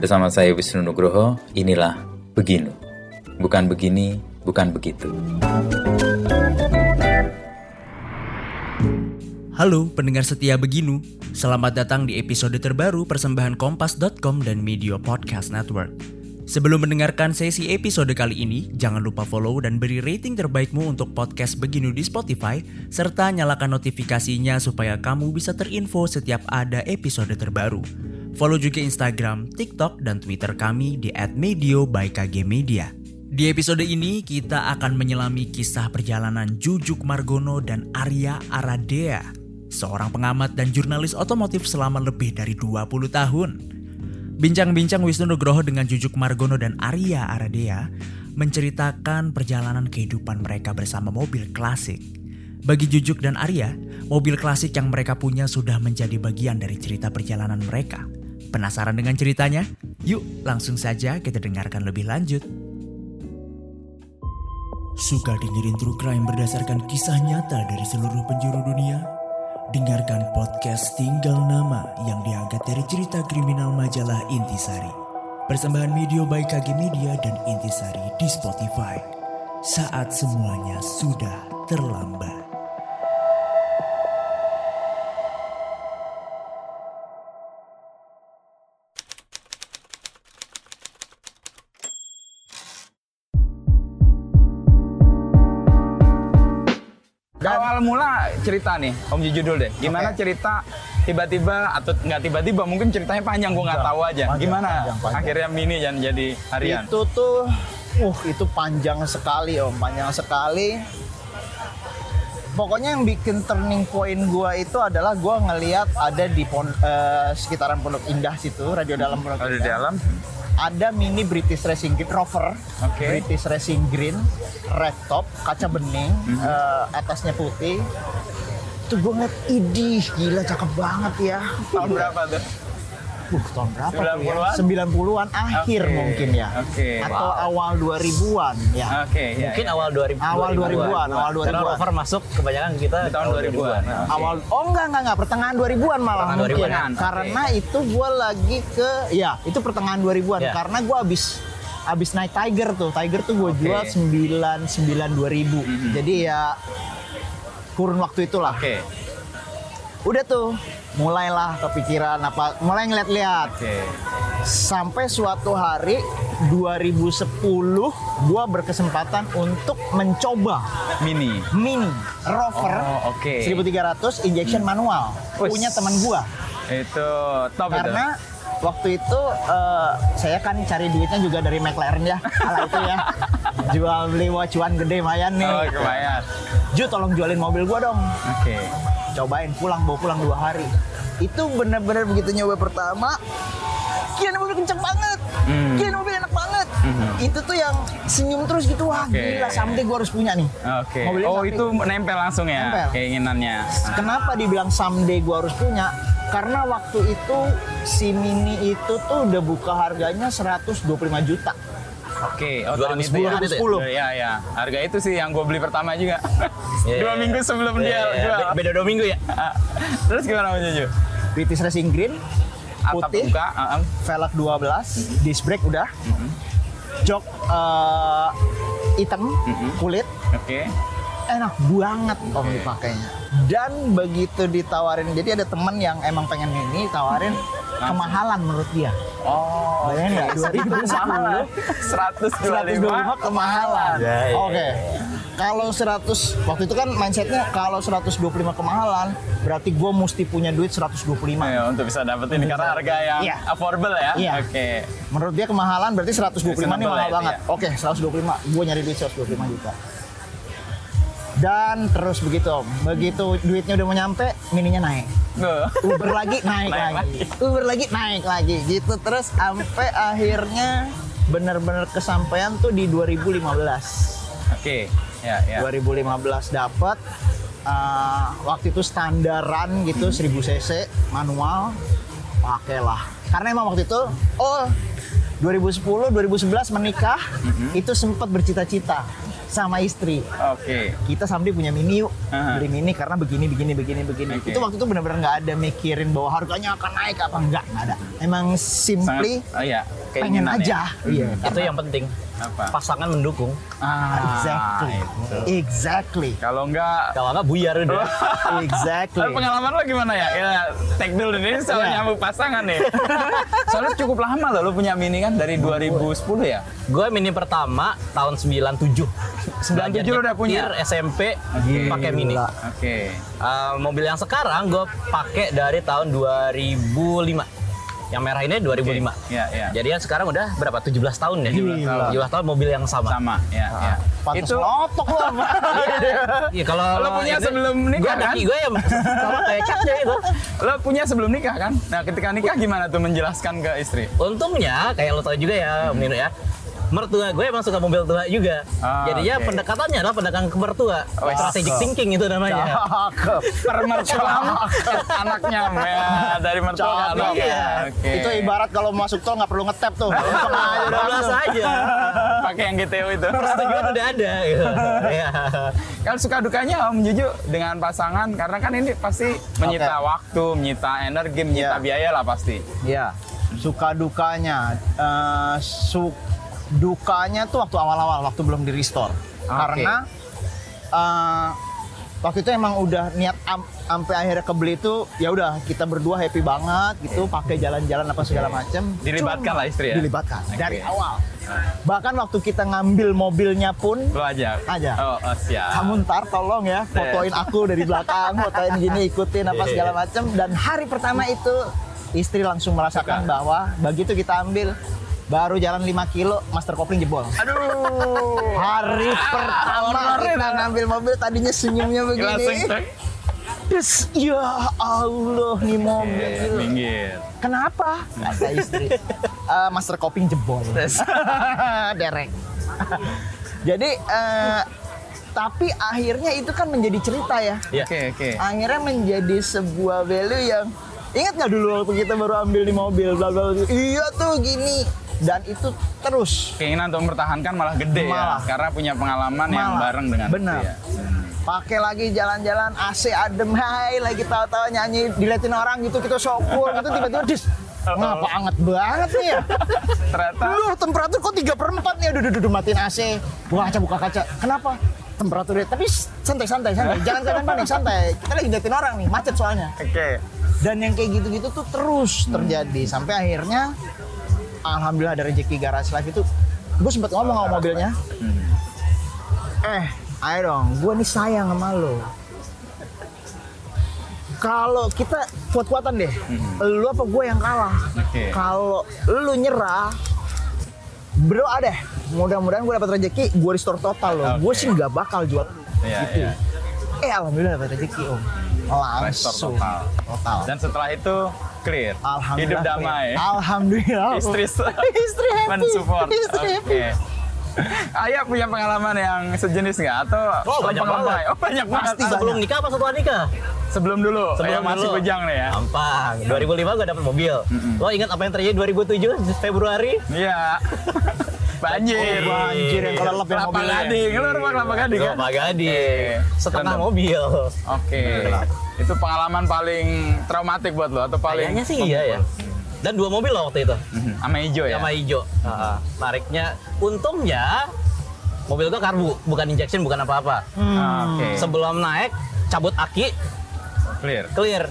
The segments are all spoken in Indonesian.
Bersama saya Wisnu Nugroho, inilah Beginu. Bukan begini, bukan begitu. Halo pendengar setia Beginu, selamat datang di episode terbaru persembahan Kompas.com dan Media Podcast Network. Sebelum mendengarkan sesi episode kali ini, jangan lupa follow dan beri rating terbaikmu untuk podcast Beginu di Spotify, serta nyalakan notifikasinya supaya kamu bisa terinfo setiap ada episode terbaru. Follow juga Instagram, TikTok, dan Twitter kami di @medio by KG Media. Di episode ini kita akan menyelami kisah perjalanan Jujuk Margono dan Arya Aradea, seorang pengamat dan jurnalis otomotif selama lebih dari 20 tahun. Bincang-bincang Wisnu Nugroho dengan Jujuk Margono dan Arya Aradea menceritakan perjalanan kehidupan mereka bersama mobil klasik. Bagi Jujuk dan Arya, mobil klasik yang mereka punya sudah menjadi bagian dari cerita perjalanan mereka. Penasaran dengan ceritanya? Yuk langsung saja kita dengarkan lebih lanjut. Suka dengerin true crime berdasarkan kisah nyata dari seluruh penjuru dunia? Dengarkan podcast Tinggal Nama yang diangkat dari cerita kriminal majalah Intisari. Persembahan video by KG Media dan Intisari di Spotify. Saat semuanya sudah terlambat. Cerita nih, Om Jujur dulu deh. Gimana cerita tiba-tiba atau nggak tiba-tiba mungkin ceritanya panjang gue nggak tahu aja. Panjang, Gimana panjang, panjang. akhirnya Mini dan jadi harian? Itu tuh, uh itu panjang sekali om, panjang sekali. Pokoknya yang bikin turning point gua itu adalah gua ngeliat ada di pon, eh, sekitaran Pondok Indah situ, radio dalam Pondok Indah. dalam, Ada mini British Racing Green Rover, Oke. British Racing Green, red top, kaca bening, Mhm. eh, atasnya putih. Itu gue ngeliat, idih gila cakep banget ya. tahun berapa tuh? Uh, tahun berapa tuh ya? 90-an? 90-an akhir Oke, mungkin ya. oke. Atau awal 2000-an ya. Oke, ya, Mungkin ya. awal 2000 Awal 2000-an, awal 2000-an. Karena rover masuk kebanyakan kita Di tahun 2000-an. Oke. Awal oh enggak enggak enggak pertengahan 2000-an malah Pertengahan mungkin. 2000-an, oke. Karena itu gua lagi ke ya, itu pertengahan 2000-an Ya. karena gua habis habis naik Tiger tuh. Tiger tuh gua Oke. jual 99 2000. Jadi ya kurun waktu itulah. Oke, Udah tuh mulailah kepikiran apa mulai ngeliat-liat oke. sampai suatu hari 2010 gua berkesempatan untuk mencoba Mini. mini rover Oh, oke. 1300 injection manual Wes. punya teman gua Itu top karena waktu itu eh, saya kan cari duitnya juga dari McLaren ya ala itu ya jual beli wacuan gede mayan nih Oh, kebayang. Ju tolong jualin mobil gua dong Oke. cobain pulang bawa pulang dua hari itu bener-bener begitu nyoba pertama kian mobil kenceng banget Hmm. kian mobil enak banget Mhm. itu tuh yang senyum terus gitu wah Oke. gila someday gue harus punya nih Oke. Mobilnya Oh, itu nempel langsung ya Nempel. keinginannya. kenapa dibilang someday gue harus punya karena waktu itu si mini itu tuh udah buka harganya 125 juta Oke, oh tahun itu 2010 ya. ya? Iya, iya. Harga itu sih yang gue beli pertama juga. Iya, Dua iya. minggu sebelum dia iya. jual. Be- Beda dua minggu ya. Terus gimana Mas Juju? British Racing Green Atap putih buka, uh-uh. velg 12 disc brake udah jok eh, hitam kulit Oke. enak banget om dipakainya dan begitu ditawarin jadi ada temen yang emang pengen ini tawarin kemahalan menurut dia Oh, Bayangin nggak? 2010 125 125 kemahalan. Ya, ya, Oke. Kalau 100 waktu itu kan mindsetnya kalau 125 kemahalan berarti gue mesti punya duit 125. Ya, untuk bisa dapetin karena harga yang Iya. affordable ya. Iya. Oke. Menurut dia kemahalan berarti 125 ini mahal ya, banget. iya. Oke, 125. Gue nyari duit 125 juta. Dan terus begitu, Om. begitu duitnya udah mau nyampe, mininya naik. Tuh. Uber lagi naik, Naik lagi. Uber lagi naik lagi gitu terus sampai akhirnya benar-benar kesampaian tuh di 2015. Oke. Ya, ya. 2015 dapat eh, waktu itu standaran gitu 1000 cc manual pakailah karena emang waktu itu oh 2010 2011 menikah itu sempat bercita-cita sama istri. Oke. Kita someday punya mini yuk. Aha. Beli mini karena begini, begini, begini, begini. Oke. Itu waktu itu benar-benar nggak ada mikirin bahwa harganya akan naik apa enggak, nggak ada. Emang simply Sangat, oh iya, pengen keinginan aja. ya. Iya. Itu yang penting. Apa? Pasangan mendukung. Ah, Exactly. itu. Exactly. Kalau enggak Kalau nggak buyar udah. Exactly. Lalu pengalaman lo gimana ya? Ya, take dulu ini soal Iya. nyambung pasangan nih. Soalnya cukup lama loh lo punya mini kan, dari 2010 ya? Gue mini pertama tahun 97. 97 lu udah punya? SMP Oke. pakai mini. Oke. Uh, mobil yang sekarang gue pakai dari tahun 2005. Yang merah ini 2005. Iya, iya. Jadi ya sekarang udah berapa? 17 tahun ya? 17 tahun. 17 tahun mobil yang sama. Sama, ya, ya. Pantes Itu lotok lo. Iya kalau Lo punya sebelum nikah, gua kan? Gue ya sama kayak catnya itu. lo punya sebelum nikah kan? Nah, ketika nikah gimana tuh menjelaskan ke istri? Untungnya kayak lo tau juga ya, Om Nino ya. Mertua gue emang suka mobil tua juga. Ah, Jadinya oke. pendekatannya adalah pendekatan ke mertua. Oh, Strategic cakep. thinking itu namanya. Cakep. Anaknya ya, dari mertua ke Cakep. anak. Iya. Oke. Itu ibarat kalau masuk tol nggak perlu ngetap tuh. Langsung aja udah 12 langsung. aja. pakai yang GTO itu. Persetujuan udah ada gitu. Iya. Kan suka dukanya Om Juju dengan pasangan karena kan ini pasti menyita Oke. waktu, menyita energi, menyita Iya. biaya lah pasti. Iya. Suka dukanya, eh, su dukanya tuh waktu awal-awal, waktu belum di restore. Karena eh, waktu itu emang udah niat am- sampai akhirnya kebeli itu ya udah kita berdua happy banget gitu, pakai jalan-jalan apa segala macam. Dilibatkan Cuma- lah istri ya? Dilibatkan Oke. dari awal. Bahkan waktu kita ngambil mobilnya pun Lo aja. Aja. Oh, oh siap. kamu ntar tolong ya fotoin aku dari belakang, fotoin gini, ikutin apa segala macam. Dan hari pertama itu istri langsung merasakan Suka. bahwa begitu kita ambil baru jalan 5 kilo master kopling jebol. Aduh. Hari pertama Horor kita ngambil mobil tadinya senyumnya begini. Terus ya Allah nih mobil. minggir. Kenapa? Kata istri. "Eh, master kopling jebol. Derek. Jadi eh, tapi akhirnya itu kan menjadi cerita ya. Iya. Oke, oke. akhirnya menjadi sebuah value yang ingat nggak dulu waktu kita baru ambil di mobil bla bla bla iya tuh gini dan itu terus. Keinginan untuk mempertahankan malah gede Malah. ya, karena punya pengalaman yang Malah. bareng dengan Benar. ya. pakai lagi jalan-jalan AC adem hai lagi tahu-tahu nyanyi diliatin orang gitu kita syukur. Gitu tiba-tiba dis. Ngapa anget banget nih ya. Ternyata Lu temperatur kok 3 per 4 nih? Aduh, aduh, matiin AC buka kaca buka kaca. Kenapa? Temperaturnya tapi santai santai santai. Jangan kalian panik santai. Kita lagi diliatin orang nih macet soalnya. Oke. dan yang kayak gitu-gitu tuh terus terjadi. Sampai akhirnya alhamdulillah ada rezeki garage life itu gue sempat ngomong sama mobilnya. Eh ayo dong. Gue nih sayang sama lo. Kalau kita kuat-kuatan deh. Lu apa gue yang kalah? Oke. kalau lu nyerah bro ada mudah-mudahan gue dapat rezeki gue restore total loh gue Oke. sih nggak bakal jual Iya, gitu. iya. eh alhamdulillah dapat rezeki om. Langsung. total. total. Dan setelah itu clear. Alhamdulillah. Hidup damai. Alhamdulillah. Istri istri happy. mensupport. Istri happy. Oke. Ayah punya pengalaman yang sejenis nggak atau Oh, banyak pengalaman? banget. Oh banyak banget. Pasti banyak. Sebelum nikah apa setelah nikah? Sebelum dulu. Sebelum Ayah masih dulu. bujang nih ya. Gampang. 2005 gue dapet mobil. Lo ingat apa yang terjadi 2007 Februari? Iya. Banjir. Oh, banjir yang kelelep yang Kelapa mobilnya. Gading. Lu rumah Kelapa Gading kan? Kelapa Gading. Setengah mobil. Oke. Itu pengalaman paling traumatik buat lo atau paling Kayaknya sih iya ya. Dan dua mobil loh waktu itu. Mhm. Sama hijau ya. Sama hijau. Heeh. Tariknya untungnya mobil gua karbu, bukan injection, bukan apa-apa. Oke. Sebelum naik cabut aki, Clear. clear.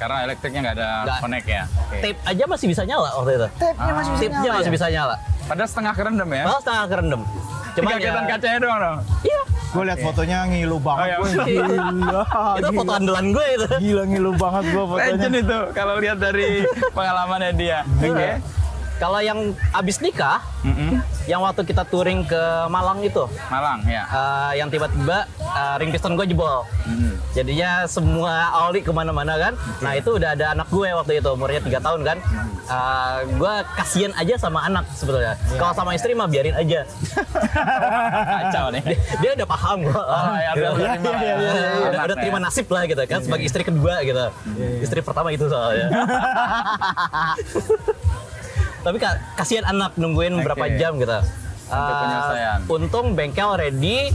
Karena elektriknya nggak ada Nggak. connect ya. Oke. Tape aja masih bisa nyala waktu itu. Tape-nya masih bisa Tape-nya nyala masih ya? bisa nyala. Padahal setengah kerendam ya. Malah setengah kerendam. Tiga kelihatan kacanya doang dong. Iya. Gue liat fotonya ngilu banget. Oh, iya. gue. Gila. Itu foto andalan gue itu. Gila ngilu banget gue fotonya. Legend itu kalau lihat dari pengalamannya dia. Oke. Kalau yang abis nikah, Mm-mm. Yang waktu kita touring ke Malang itu, Malang ya. eh, yang tiba-tiba eh, ring piston gue jebol. Mm-mm. Jadinya semua oli ke mana-mana kan. Nah itu udah ada anak gue waktu itu umurnya tiga tahun kan. Eh, gue kasihan aja sama anak sebetulnya. Kalau sama istri mah biarin aja. Kacau nih. dia, dia udah paham kok. Oh, ya, udah Gitu. terima iya, ya. iya, iya, udah, Anak udah terima ya. nasib lah gitu kan sebagai istri kedua gitu. Istri pertama itu soalnya. Tapi ka- kasihan anak nungguin Oke. berapa jam gitu. Untuk penyelesaian. untung bengkel ready,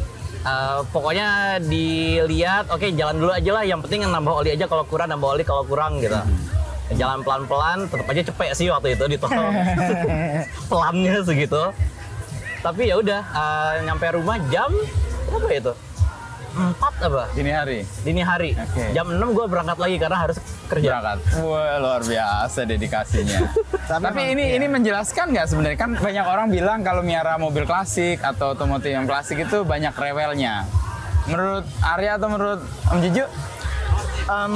Eh, pokoknya dilihat, oke jalan dulu aja lah. Yang penting nambah oli aja kalau kurang, nambah oli kalau kurang gitu. Jalan pelan-pelan, tetap aja cepet sih waktu itu di tol. Pelannya segitu. Tapi ya udah, eh, nyampe rumah jam berapa ya itu? Empat apa? Dini hari. Dini hari. Oke. Jam 6 gue berangkat lagi karena harus kerja. Berangkat. Wah, luar biasa dedikasinya. Tapi Tapi ini iya. ini menjelaskan nggak sebenarnya kan banyak orang bilang kalau miara mobil klasik atau otomotif yang klasik itu banyak rewelnya. Menurut Arya atau menurut Om Juju Em,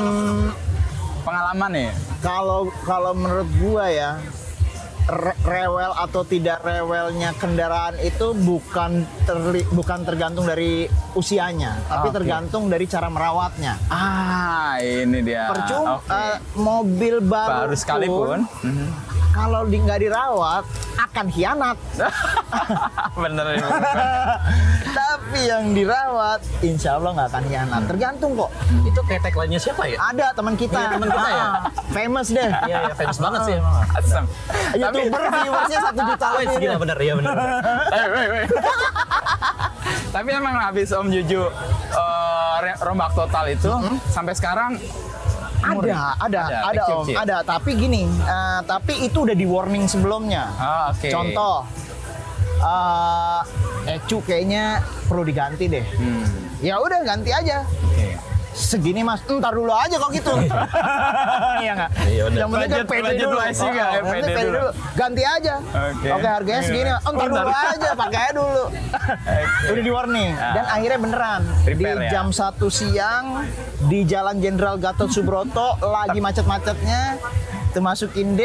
pengalaman nih? kalau kalau menurut gua ya re- rewel atau tidak rewelnya kendaraan itu bukan terli- bukan tergantung dari usianya, tapi Oke. tergantung dari cara merawatnya. Ah, ini dia. Percuma Oke. eh, mobil baru, baru sekalipun. pun, kalau di nggak dirawat akan hianat. Bener ini. tapi yang dirawat, insya Allah nggak akan hianat. Tergantung kok. Itu kayak tagline-nya siapa ya? Ada teman kita, Iya, teman kita ya? Famous deh. Iya, ya, famous banget sih emang. Tapi YouTuber viewersnya satu juta Wih, lebih. gila bener, iya bener. Eh. Tapi emang habis Om Juju eh, re- rombak total itu sampai sekarang Ada, ya? ada, Ada, ada, om, ada. Tapi gini, eh, tapi itu udah di warning sebelumnya. Ah, oke. Contoh, eh Ecu kayaknya perlu diganti deh. Hmm. Ya udah ganti aja. Oke. Segini mas, ntar dulu aja kok gitu. Iya nggak? Iya. Yang penting kan pede budget dulu. pede. Ganti aja. Oke. Harganya Iya. segini. Ntar Oh, dulu aja, pakai aja dulu. Udah di warning. Ah. Dan akhirnya beneran. Di ya? jam 1 siang di Jalan Jenderal Gatot Subroto lagi macet-macetnya. D.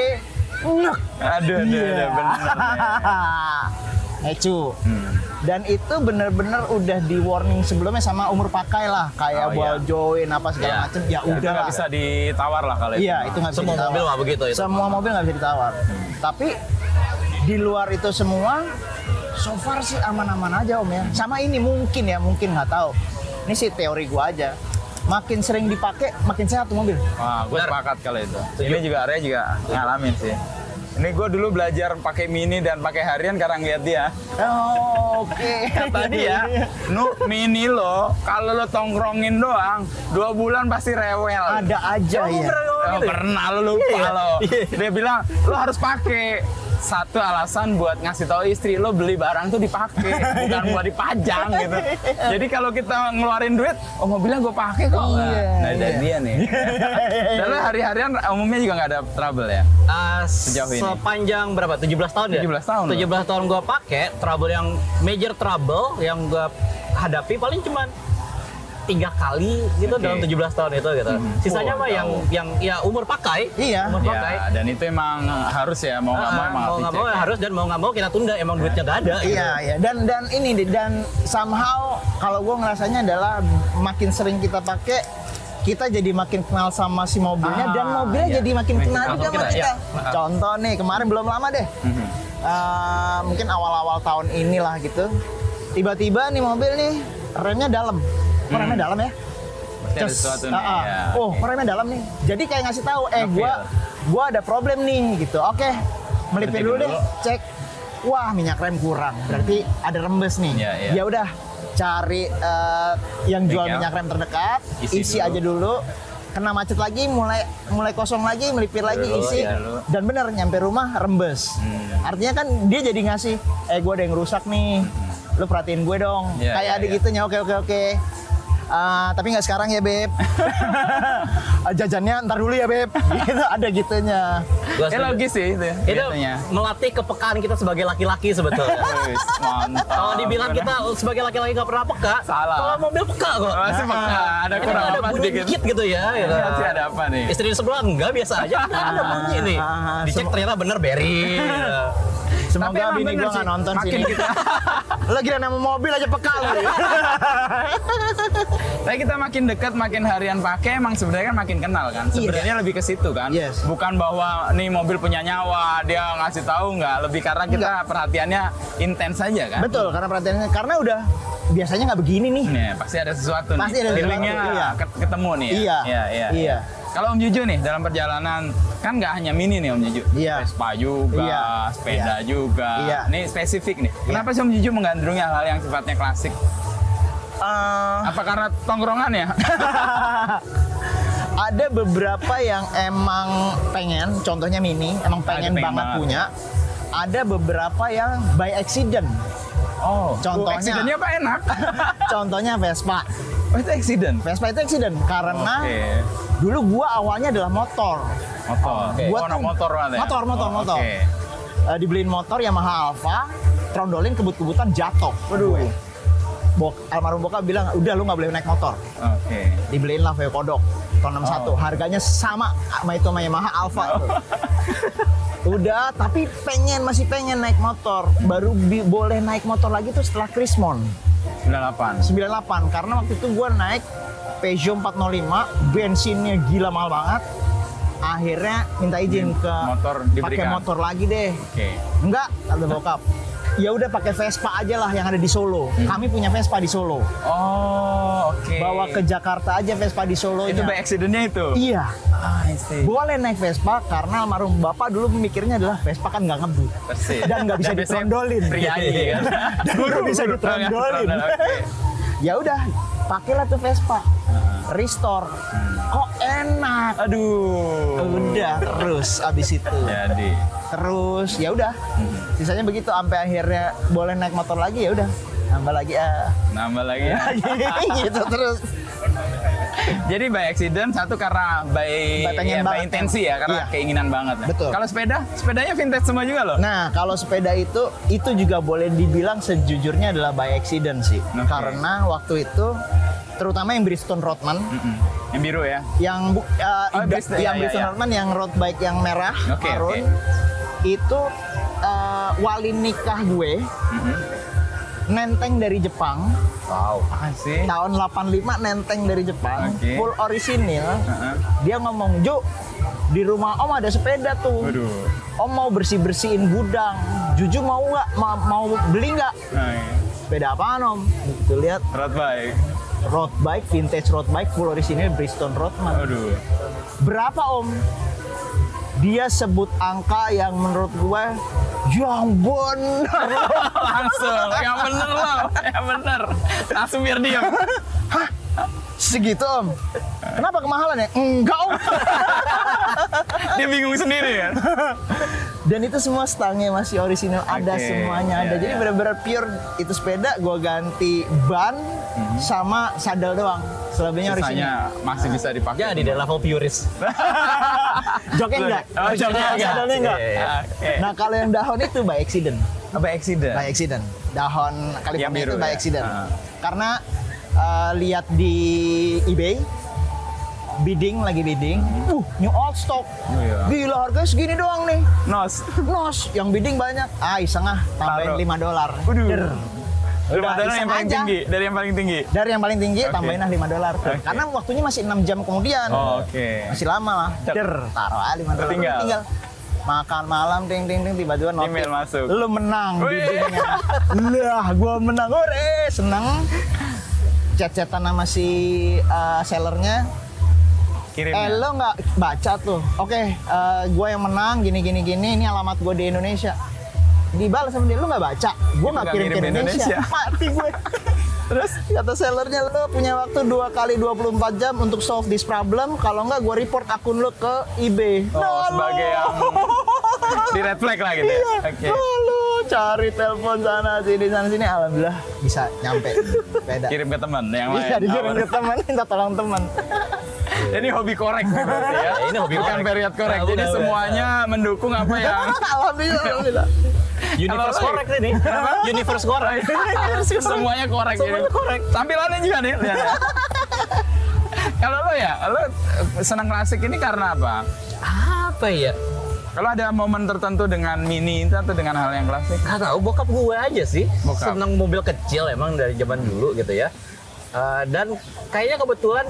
Nek. Aduh, aduh, aduh, bener. Ecu. Hmm. Dan itu bener-bener udah di warning sebelumnya sama umur pakai lah, kayak Oh, iya. wall join apa segala Iya. macem. Ya Itu udah nggak lah. bisa ditawar lah kalau itu. Iya, itu nggak bisa Semua ditawar. mobil nggak begitu itu. Semua mobil nggak bisa ditawar. Tapi di luar itu semua, so far sih aman-aman aja om ya. Sama ini mungkin ya, mungkin nggak tahu. Ini sih teori gua aja. Makin sering dipakai, makin sehat tuh mobil. Wah, gue sepakat kalau itu. Ini juga Arya juga ngalamin sih. Ini gue dulu belajar pakai mini dan pakai harian karena ngeliat dia. Oh, Oke. Kata dia, nu mini lo, kalau lo tongkrongin doang, dua bulan pasti rewel. Ada aja Kamu ya. Oh, gitu ya? pernah lo lupa Iya, lo. iya. Dia bilang lo harus pakai. Satu alasan buat ngasih tahu istri lo beli barang tuh dipakai, bukan buat dipajang gitu. Jadi kalau kita ngeluarin duit, oh mobilnya gue pakai kok. Iya, nah, dari iya. dia nih. Dan lo hari-harian umumnya juga nggak ada trouble ya. Uh, Sejauh ini. Sepanjang berapa? 17 tahun ya? 17 tahun, 17 tahun gua pakai trouble yang major trouble yang gua hadapi paling cuman tiga kali gitu Oke. dalam 17 tahun itu gitu. Sisanya Oh, mah yang tahu. yang ya umur pakai. Iya. Umur pakai. Ya, dan itu emang harus ya mau nggak mau Ah, emang mau nggak mau ya harus dan mau nggak mau kita tunda emang duitnya nggak ada. gitu. Iya, iya. Dan dan ini dan somehow kalau gue ngerasanya adalah makin sering kita pakai kita jadi makin kenal sama si mobilnya Ah, dan mobilnya iya. jadi makin kenal juga sama kita, kita. iya. Contoh nih kemarin belum lama deh. Eh, mungkin awal-awal tahun inilah gitu. Tiba-tiba nih mobil nih remnya dalam. Kok remnya dalam ya? Pasti ada nih. Ah, ah. ya, oh, remnya dalam nih. Jadi kayak ngasih tahu, eh gua gua ada problem nih gitu. Oke, melipir Berhenti dulu deh, dulu. cek. Wah, minyak rem kurang. Berarti ada rembes nih. Iya. Ya udah, cari eh, yang jual minyak rem terdekat, Isi isi, dulu. aja dulu. Kena macet lagi, mulai mulai kosong lagi, melipir lagi, Dulu, isi. iya, dulu. Dan bener nyampe rumah rembes. Hmm. Artinya kan dia jadi ngasih, eh gue ada yang rusak nih. Lu perhatiin gue dong. Iya, Kayak iya, ada iya. gitunya, oke oke oke. Ah, tapi nggak sekarang ya beb. Ah, Jajannya ntar dulu ya beb. Gitu ada gitunya. Gua Ya setuju. logis sih itu. Itu biasanya. melatih kepekaan kita sebagai laki-laki sebetulnya. Mantap. Kalau dibilang kita sebagai laki-laki nggak pernah peka, Salah. Kalau mobil peka kok. Masih peka. Ada kurang ada apa bunyi sedikit. dikit gitu ya. Gitu. Iya, sih ada apa nih? Istri di sebelah enggak biasa aja. ada bunyi nih. Ah, Dicek ternyata bener Berry. Semoga Tapi bini sih, nonton makin sini. kita Lagi nama mobil aja peka lu. Tapi kita makin dekat, makin harian pakai, emang sebenarnya kan makin kenal kan. Sebenarnya lebih ke situ kan. Yes. Bukan bahwa nih mobil punya nyawa, dia ngasih tahu nggak. Lebih karena kita perhatiannya intens saja kan. Betul, karena perhatiannya karena udah biasanya nggak begini nih. Nih, pasti ada sesuatu Pasti nih. ada sesuatu, iya. ket- ketemu nih ya. Iya, Iya, iya. iya. Kalau Om Juju nih dalam perjalanan kan nggak hanya mini nih Om Juju. Iya. Vespa juga, Iya. sepeda Iya. juga. Iya. Nih spesifik nih. Kenapa sih Om Juju menggandrungi hal-hal yang sifatnya klasik? Eh, Apa karena tongkrongan ya? ada beberapa yang emang pengen, contohnya Mini, emang pengen, pengen banget, banget. punya. Ada beberapa yang by accident. Oh, Contohnya. accident-nya apa enak? Contohnya Vespa. Oh, itu accident. Vespa itu accident karena Oke. dulu gua awalnya adalah motor. Motor. Gua oh, tuh- motor ya? motor, motor, Oh, motor. Oke. Eh, dibeliin motor Yamaha Alfa, trondolin kebut-kebutan jatuh. Waduh. Bok, almarhum bokap bilang, udah lu nggak boleh naik motor. Oke. Dibeliin lah Veo Kodok tahun 61. Oh. Harganya sama sama itu sama Yamaha Alfa tuh. Udah, tapi pengen masih pengen naik motor. Baru bi- boleh naik motor lagi tuh setelah Krismon 98. 98 karena waktu itu gua naik Peugeot 405, bensinnya gila mahal banget. Akhirnya minta izin ke Motor pakai motor lagi deh. Oke. Enggak, kata bokap. Ya udah pakai Vespa aja lah yang ada di Solo. Hmm. Kami punya Vespa di Solo. Oh, oke. Bawa ke Jakarta aja Vespa di Solo. itu by accident-nya itu? Iya, Ah, I see. boleh naik Vespa karena almarhum bapak dulu mikirnya adalah Vespa kan nggak ngebut Persis. dan nggak bisa Dan ditrondolin. Priayi kan. Dan nggak bisa ditrondolin. Ya udah, pakailah tuh Vespa. Restore. Kok enak. Aduh. Udah terus abis itu. Jadi. Terus ya udah. Sisanya begitu sampai akhirnya boleh naik motor lagi ya udah. Nambah lagi ah. Nambah lagi ya. gitu terus. Jadi by accident satu karena by, ya, by intensi ya karena Iya. keinginan banget. Betul. Kalau sepeda, sepedanya vintage semua juga loh. Nah, kalau sepeda itu itu juga boleh dibilang sejujurnya adalah by accident sih. Oke. Karena waktu itu terutama yang Bridgestone Rodman Mm-mm. Yang biru ya. yang bu, uh, Oh, Bridgestone, yang iya, Bridgestone iya. Rodman yang road bike yang merah Oke, marun itu uh, wali nikah gue Mm-mm. Nenteng dari Jepang Wow. Asik. tahun 85 nenteng dari Jepang Oke. full orisinil Heeh. dia ngomong Ju di rumah Om ada sepeda tuh Waduh. Om mau bersih bersihin gudang Juju mau nggak Ma- mau beli nggak Nah, iya. sepeda apaan Om Tuh lihat Road bike. road bike vintage road bike full orisinil Bridgestone Rodman Aduh. berapa Om dia sebut angka yang menurut gue yang benar Langsung. Yang bener loh. Yang bener. Langsung biar diam. segitu Om kenapa kemahalan ya enggak Om Dia bingung sendiri kan. Dan itu semua stangnya masih orisinal, ada Oke, semuanya ada. iya, Jadi iya. benar-benar pure itu sepeda gue ganti ban sama sadel doang. Selebihnya. Sisanya masih bisa dipakai. Jadi dari level purist. Joknya enggak? Oh, joknya enggak. Sadelnya enggak? Iya, iya. Oke. Nah kalau yang dahon itu by accident. Apa accident? By accident. Dahon California biru itu by ya? accident. Ah. Karena uh, lihat di eBay, bidding lagi bidding, uh new old stock. Oh, iya. Gila harganya segini doang nih. Nos. Nos, yang bidding banyak. Ah, iseng ah, tambahin Taruh. 5 dolar. Udah, modelnya iseng yang paling aja. tinggi, dari yang paling tinggi. Dari yang paling tinggi Oke. tambahin lah 5 dolar. Oke. Karena waktunya masih 6 jam kemudian. Oh, Oke. Masih lama lah. Der, taruh aja 5 dolar. Tinggal. Tinggal. Makan malam ting ting ting tiba-tiba notif. Email masuk. Lu menang biddingnya. Lah, gua menang. Hore, seneng. Chat-chatan sama si uh, sellernya, Kirim. Eh lo nggak baca tuh? Oke, eh, gue yang menang gini gini gini. Ini alamat gue di Indonesia. Dibalas sama dia, lo nggak baca? Gue nggak kirim ke kirim ke Indonesia. Indonesia. Mati gue. Terus kata sellernya lo punya waktu dua kali 24 jam untuk solve this problem. Kalau nggak gue report akun lo ke eBay. Oh, Nah, sebagai lo. yang di red flag lah gitu ya. Iya. Oke. Nah, lo cari telepon sana sini sana sini. Alhamdulillah bisa nyampe. Beda. Kirim ke teman yang lain. Iya dikirim ke teman, minta tolong teman. Ini hobi korek berarti ya. Ya, ini hobi Bukan korek. period korek. Nah, Jadi udah, semuanya mendukung apa yang alhamdulillah, alhamdulillah. Universe korek ini. Universe korek. semuanya korek. Semuanya jadi. korek. Tampilannya juga nih. lihat ya. Kalau lo ya, lo senang klasik ini karena apa? Apa ya? Kalau ada momen tertentu dengan mini itu atau dengan hal yang klasik? Gak tau, bokap gue aja sih. Bokap. Seneng mobil kecil emang dari zaman dulu gitu ya. Eh, dan kayaknya kebetulan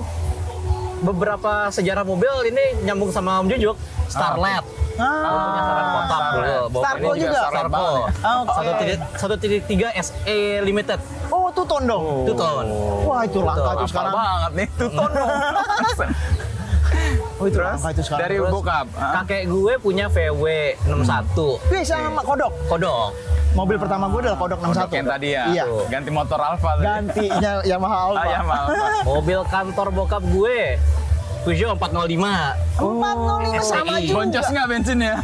beberapa sejarah mobil ini nyambung sama Om Jujuk. Starlet. Ah, punya Starlet kotak dulu. Starco juga? Starco. Ah. Satu titik satu titik tiga SE Limited. Oh, tuh tondong. Itu ton. Wah, itu langka Betul, itu sekarang. banget nih, tuton dong. Oh, itu Terus langka itu sekarang. dari bokap. ah. Kakek gue punya VW 61. Wih, sama kodok. Kodok. mobil pertama gue adalah Kodok 61. Kodok yang tadi ya. Iya. Tuh, Ganti motor Alfa. Gantinya Yamaha Alfa. Ah, ya maaf. Mobil kantor bokap gue. Peugeot 405. 405 sama Iya. juga. Boncos nggak bensinnya?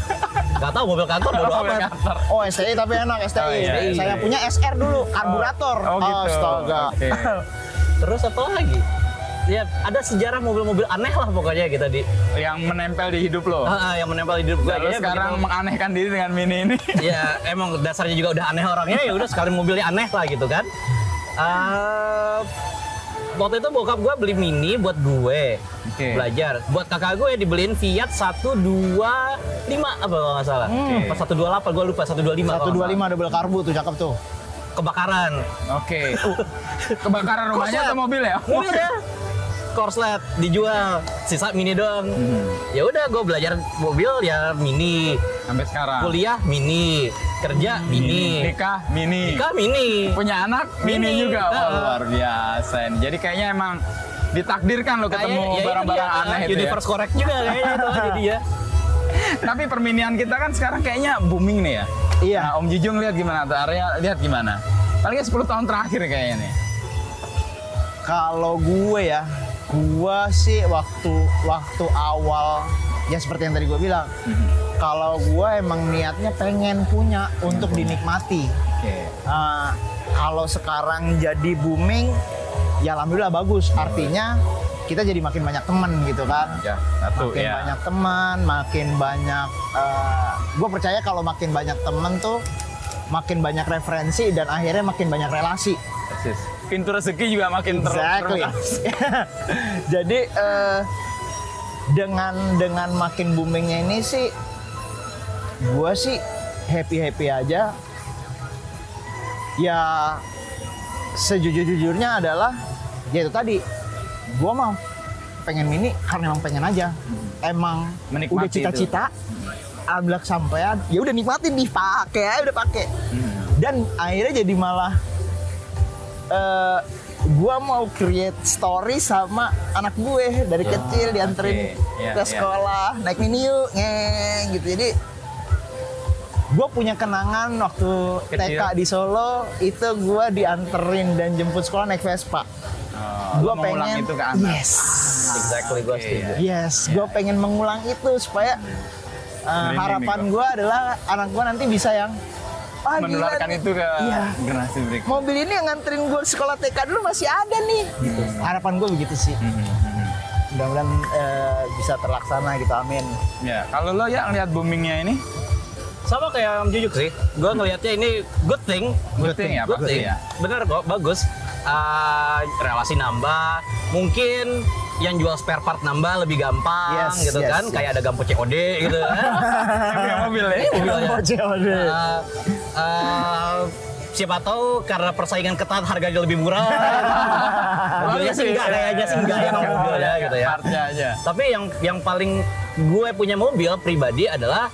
Gak tau mobil kantor bodo Mobil amat. kantor. Oh STI tapi enak STI. Oh, iya, iya. Saya punya SR dulu, karburator. Oh gitu. Astaga. Oke. Terus apa lagi? Ya ada sejarah mobil-mobil aneh lah pokoknya kita di Yang menempel di hidup lo. Ah, ah, yang menempel di hidup gue. Lalu Kayaknya sekarang begitu- menganehkan diri dengan mini ini. ya emang dasarnya juga udah aneh orangnya ya udah sekali mobilnya aneh lah gitu kan. Eh, waktu itu bokap gue beli mini buat gue Oke. belajar. Buat kakak gue dibeliin Fiat 125 apa kalau nggak salah. Apa 128 gue lupa 125. kalau nggak 125 double karbu tuh cakep tuh. Kebakaran. Oke. Kebakaran rumahnya atau mobil ya? Mobil ya. Korslet dijual, sisa mini doang. Ya udah gue belajar mobil ya mini, Sampai sekarang. kuliah mini, kerja mini, Nikah mini. nikah mini. Punya anak mini, Mini. juga. Wah, Ah. luar biasa. ini. Jadi kayaknya emang ditakdirkan lo ketemu ya itu barang-barang dia, aneh itu ya. Universe correct juga kayaknya itu jadi ya. Tapi perminian kita kan sekarang kayaknya booming nih ya. Iya. Nah, Om Jujung lihat gimana tuh? Area lihat gimana? Paling 10 tahun terakhir kayaknya nih. Kalau gue ya, gue sih waktu waktu awal ya seperti yang tadi gue bilang. Kalau gue emang niatnya pengen punya untuk dinikmati. Oke. Ah, kalau sekarang jadi booming, ya alhamdulillah bagus. Artinya kita jadi makin banyak teman gitu kan. Ya, satu makin ya. banyak teman, makin banyak. gue percaya kalau makin banyak teman tuh, makin banyak referensi dan akhirnya makin banyak relasi. Persis. Pintu rezeki juga makin Exactly. Jadi eh, dengan dengan makin boomingnya ini sih, gue sih happy happy aja. Ya sejujur-jujurnya adalah ya itu tadi, gue mau pengen mini karena emang pengen aja. Emang Menikmati udah cita-cita, alhamdulillah kesampaian, ya udah nikmatin dipakai udah pakai. Dan akhirnya jadi malah eh gua mau create story sama anak gue dari kecil dianterin Iya, ke iya. sekolah naik mini yuk ngeng gitu jadi gue punya kenangan waktu Kecil. TK di Solo itu gua dianterin dan jemput sekolah naik Vespa Oh, ulang pengen itu ke anak. yes Exactly gue Oke, setuju. yes gue pengen mengulang itu supaya uh, harapan gue adalah anak gue nanti bisa yang ah, gila Menularkan nih. itu ke Iya. generasi berikutnya. mobil ini yang nganterin gue sekolah TK dulu masih ada nih. Gitu. Harapan gue begitu sih. Mudah-mudahan eh, bisa terlaksana gitu, amin. Ya, kalau lo ya ngeliat boomingnya ini, Sama kayak Om Jujuk sih. Gue ngelihatnya ini good thing. Good thing ya, Good thing. ya. Bener kok, bagus. Ah, relasi nambah. Mungkin yang jual spare part nambah lebih gampang Yes, gitu yes, kan. yes. Kayak ada gampo COD gitu kan. mobil ya. Mobilnya. COD. Ah, ah, siapa tahu karena persaingan ketat harganya lebih murah. Mobilnya sih enggak kayaknya sih enggak ya mobilnya gitu ya. Partnya aja. Tapi yang yang paling gue punya mobil pribadi adalah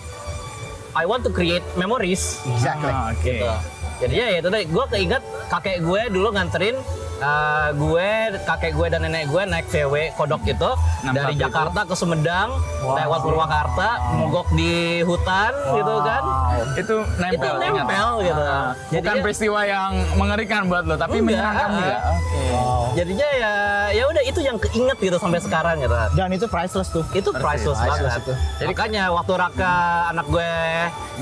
I want to create memories. Exactly. Ah, Oke. Gitu. Jadi ya itu deh, gue keinget kakek gue dulu nganterin uh, gue, kakek gue dan nenek gue naik VW kodok itu 61 dari itu. Jakarta ke Sumedang, lewat Purwakarta, mogok di hutan gitu kan. Itu nempel. Itu ingat. nempel gitu. Ah, Jadi Bukan peristiwa yang mengerikan buat lo, tapi Enggak, menyenangkan ah. juga. Oke. Jadinya ya ya udah itu yang keinget gitu sampai sekarang gitu. Dan itu priceless tuh. itu priceless Priceless banget. itu. Jadi makanya waktu Raka anak gue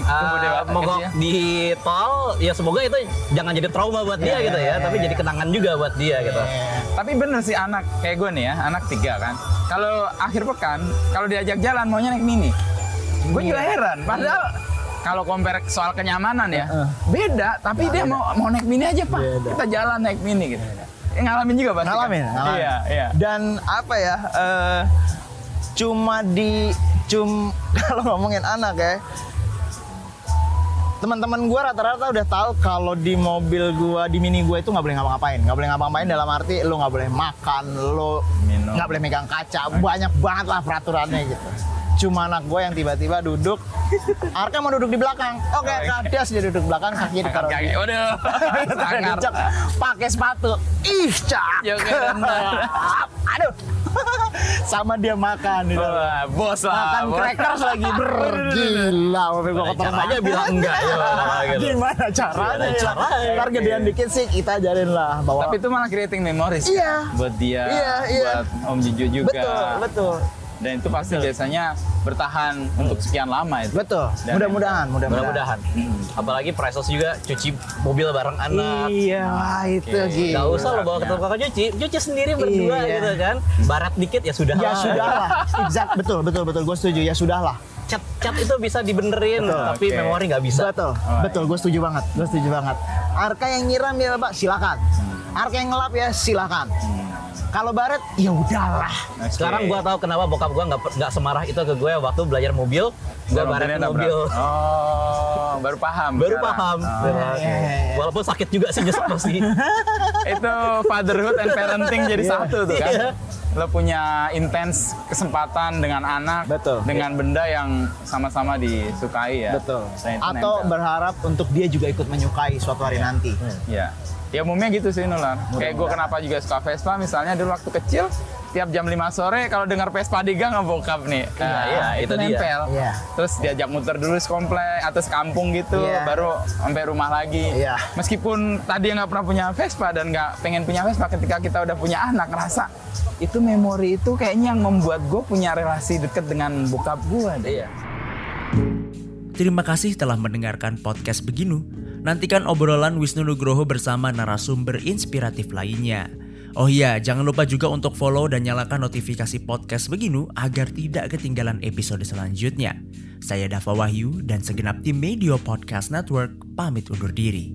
uh, mogok kecil. di tol, ya semoga itu jangan jadi trauma buat dia gitu ya, tapi jadi kenangan juga buat dia gitu. Tapi bener sih anak kayak gue nih ya, anak tiga kan. Kalau akhir pekan, kalau diajak jalan maunya naik mini. Gue juga heran. Padahal kalau compare soal kenyamanan ya, beda. Tapi dia mau mau naik mini aja pak. Beda. Kita jalan naik mini gitu. Eh, ngalamin juga pasti. kan? Ngalamin, ngalamin. Iya, iya. Dan apa ya? eh, cuma di cum kalau ngomongin anak ya. Teman-teman gue rata-rata udah tahu kalau di mobil gua di mini gue itu nggak boleh ngapa-ngapain. Nggak boleh ngapa-ngapain dalam arti lu nggak boleh makan, lu Minum. nggak boleh megang kaca. Banyak banget lah peraturannya gitu. Cuma anak gue yang tiba-tiba duduk, Arka mau duduk di belakang. Oke, kades dia duduk belakang, kaki ditaruh Kaki, waduh, sangar. Dicek, pakai sepatu. Ih, cak. Ya. Aduh. sama dia makan di dalam. Wah, bos lah. makan bos. crackers lagi ber gila mobil gua kotor banget. bilang enggak ya. gitu. gimana caranya Gimana ya? caranya? ntar gedean dikit sih kita ajarin lah bahwa Tapi itu malah creating memories. Iya. kan? Buat dia, Iya, iya. buat Om Juju juga. betul betul Dan itu pasti biasanya bertahan untuk sekian lama itu. betul. Mudah-mudahan mudah-mudahan. Mudah-mudahan. Apalagi Priceless juga cuci mobil bareng anak. iya. Wah, itu gila Gak usah lo bawa ke tukang cuci, cuci sendiri berdua Iya. gitu kan. Barat dikit ya sudah ya sudah lah. Exact betul betul betul. Gue setuju. Ya sudah lah. Cat cat itu bisa dibenerin, Betul, tapi oke. memori nggak bisa. betul Oh, betul. Gue setuju banget. Gue setuju banget. Arka yang nyiram ya pak? Silakan. Arka yang ngelap ya? Silakan kalau baret ya udahlah Oke. Sekarang gua tahu kenapa bokap gua nggak nggak semarah itu ke gue waktu belajar mobil. Gua mobilnya mobil. Oh, baru paham. Baru sekarang. paham. Oh. iya, iya. Walaupun sakit juga sih nyesek sih. itu fatherhood and parenting jadi Iya. satu tuh kan. Iya. Lo punya intens kesempatan dengan anak, Betul. dengan benda yang sama-sama disukai ya. betul atau berharap untuk dia juga ikut menyukai suatu hari nanti Ya. Ya umumnya gitu sih Nulan. Kayak gue kenapa juga suka Vespa misalnya dulu waktu kecil tiap jam 5 sore kalau dengar Vespa di gang ngebokap nih. Iya, Nah, iya, itu dia. nempel. Iya. Terus diajak muter dulu sekomplek atau sekampung gitu Iya. baru sampai rumah lagi. Iya. Meskipun tadi nggak pernah punya Vespa dan nggak pengen punya Vespa ketika kita udah punya anak ngerasa itu memori itu kayaknya yang membuat gue punya relasi deket dengan bokap gue deh. Iya. Terima kasih telah mendengarkan podcast Beginu. Nantikan obrolan Wisnu Nugroho bersama narasumber inspiratif lainnya. Oh iya, jangan lupa juga untuk follow dan nyalakan notifikasi podcast Beginu agar tidak ketinggalan episode selanjutnya. Saya Dava Wahyu dan segenap tim Media Podcast Network pamit undur diri.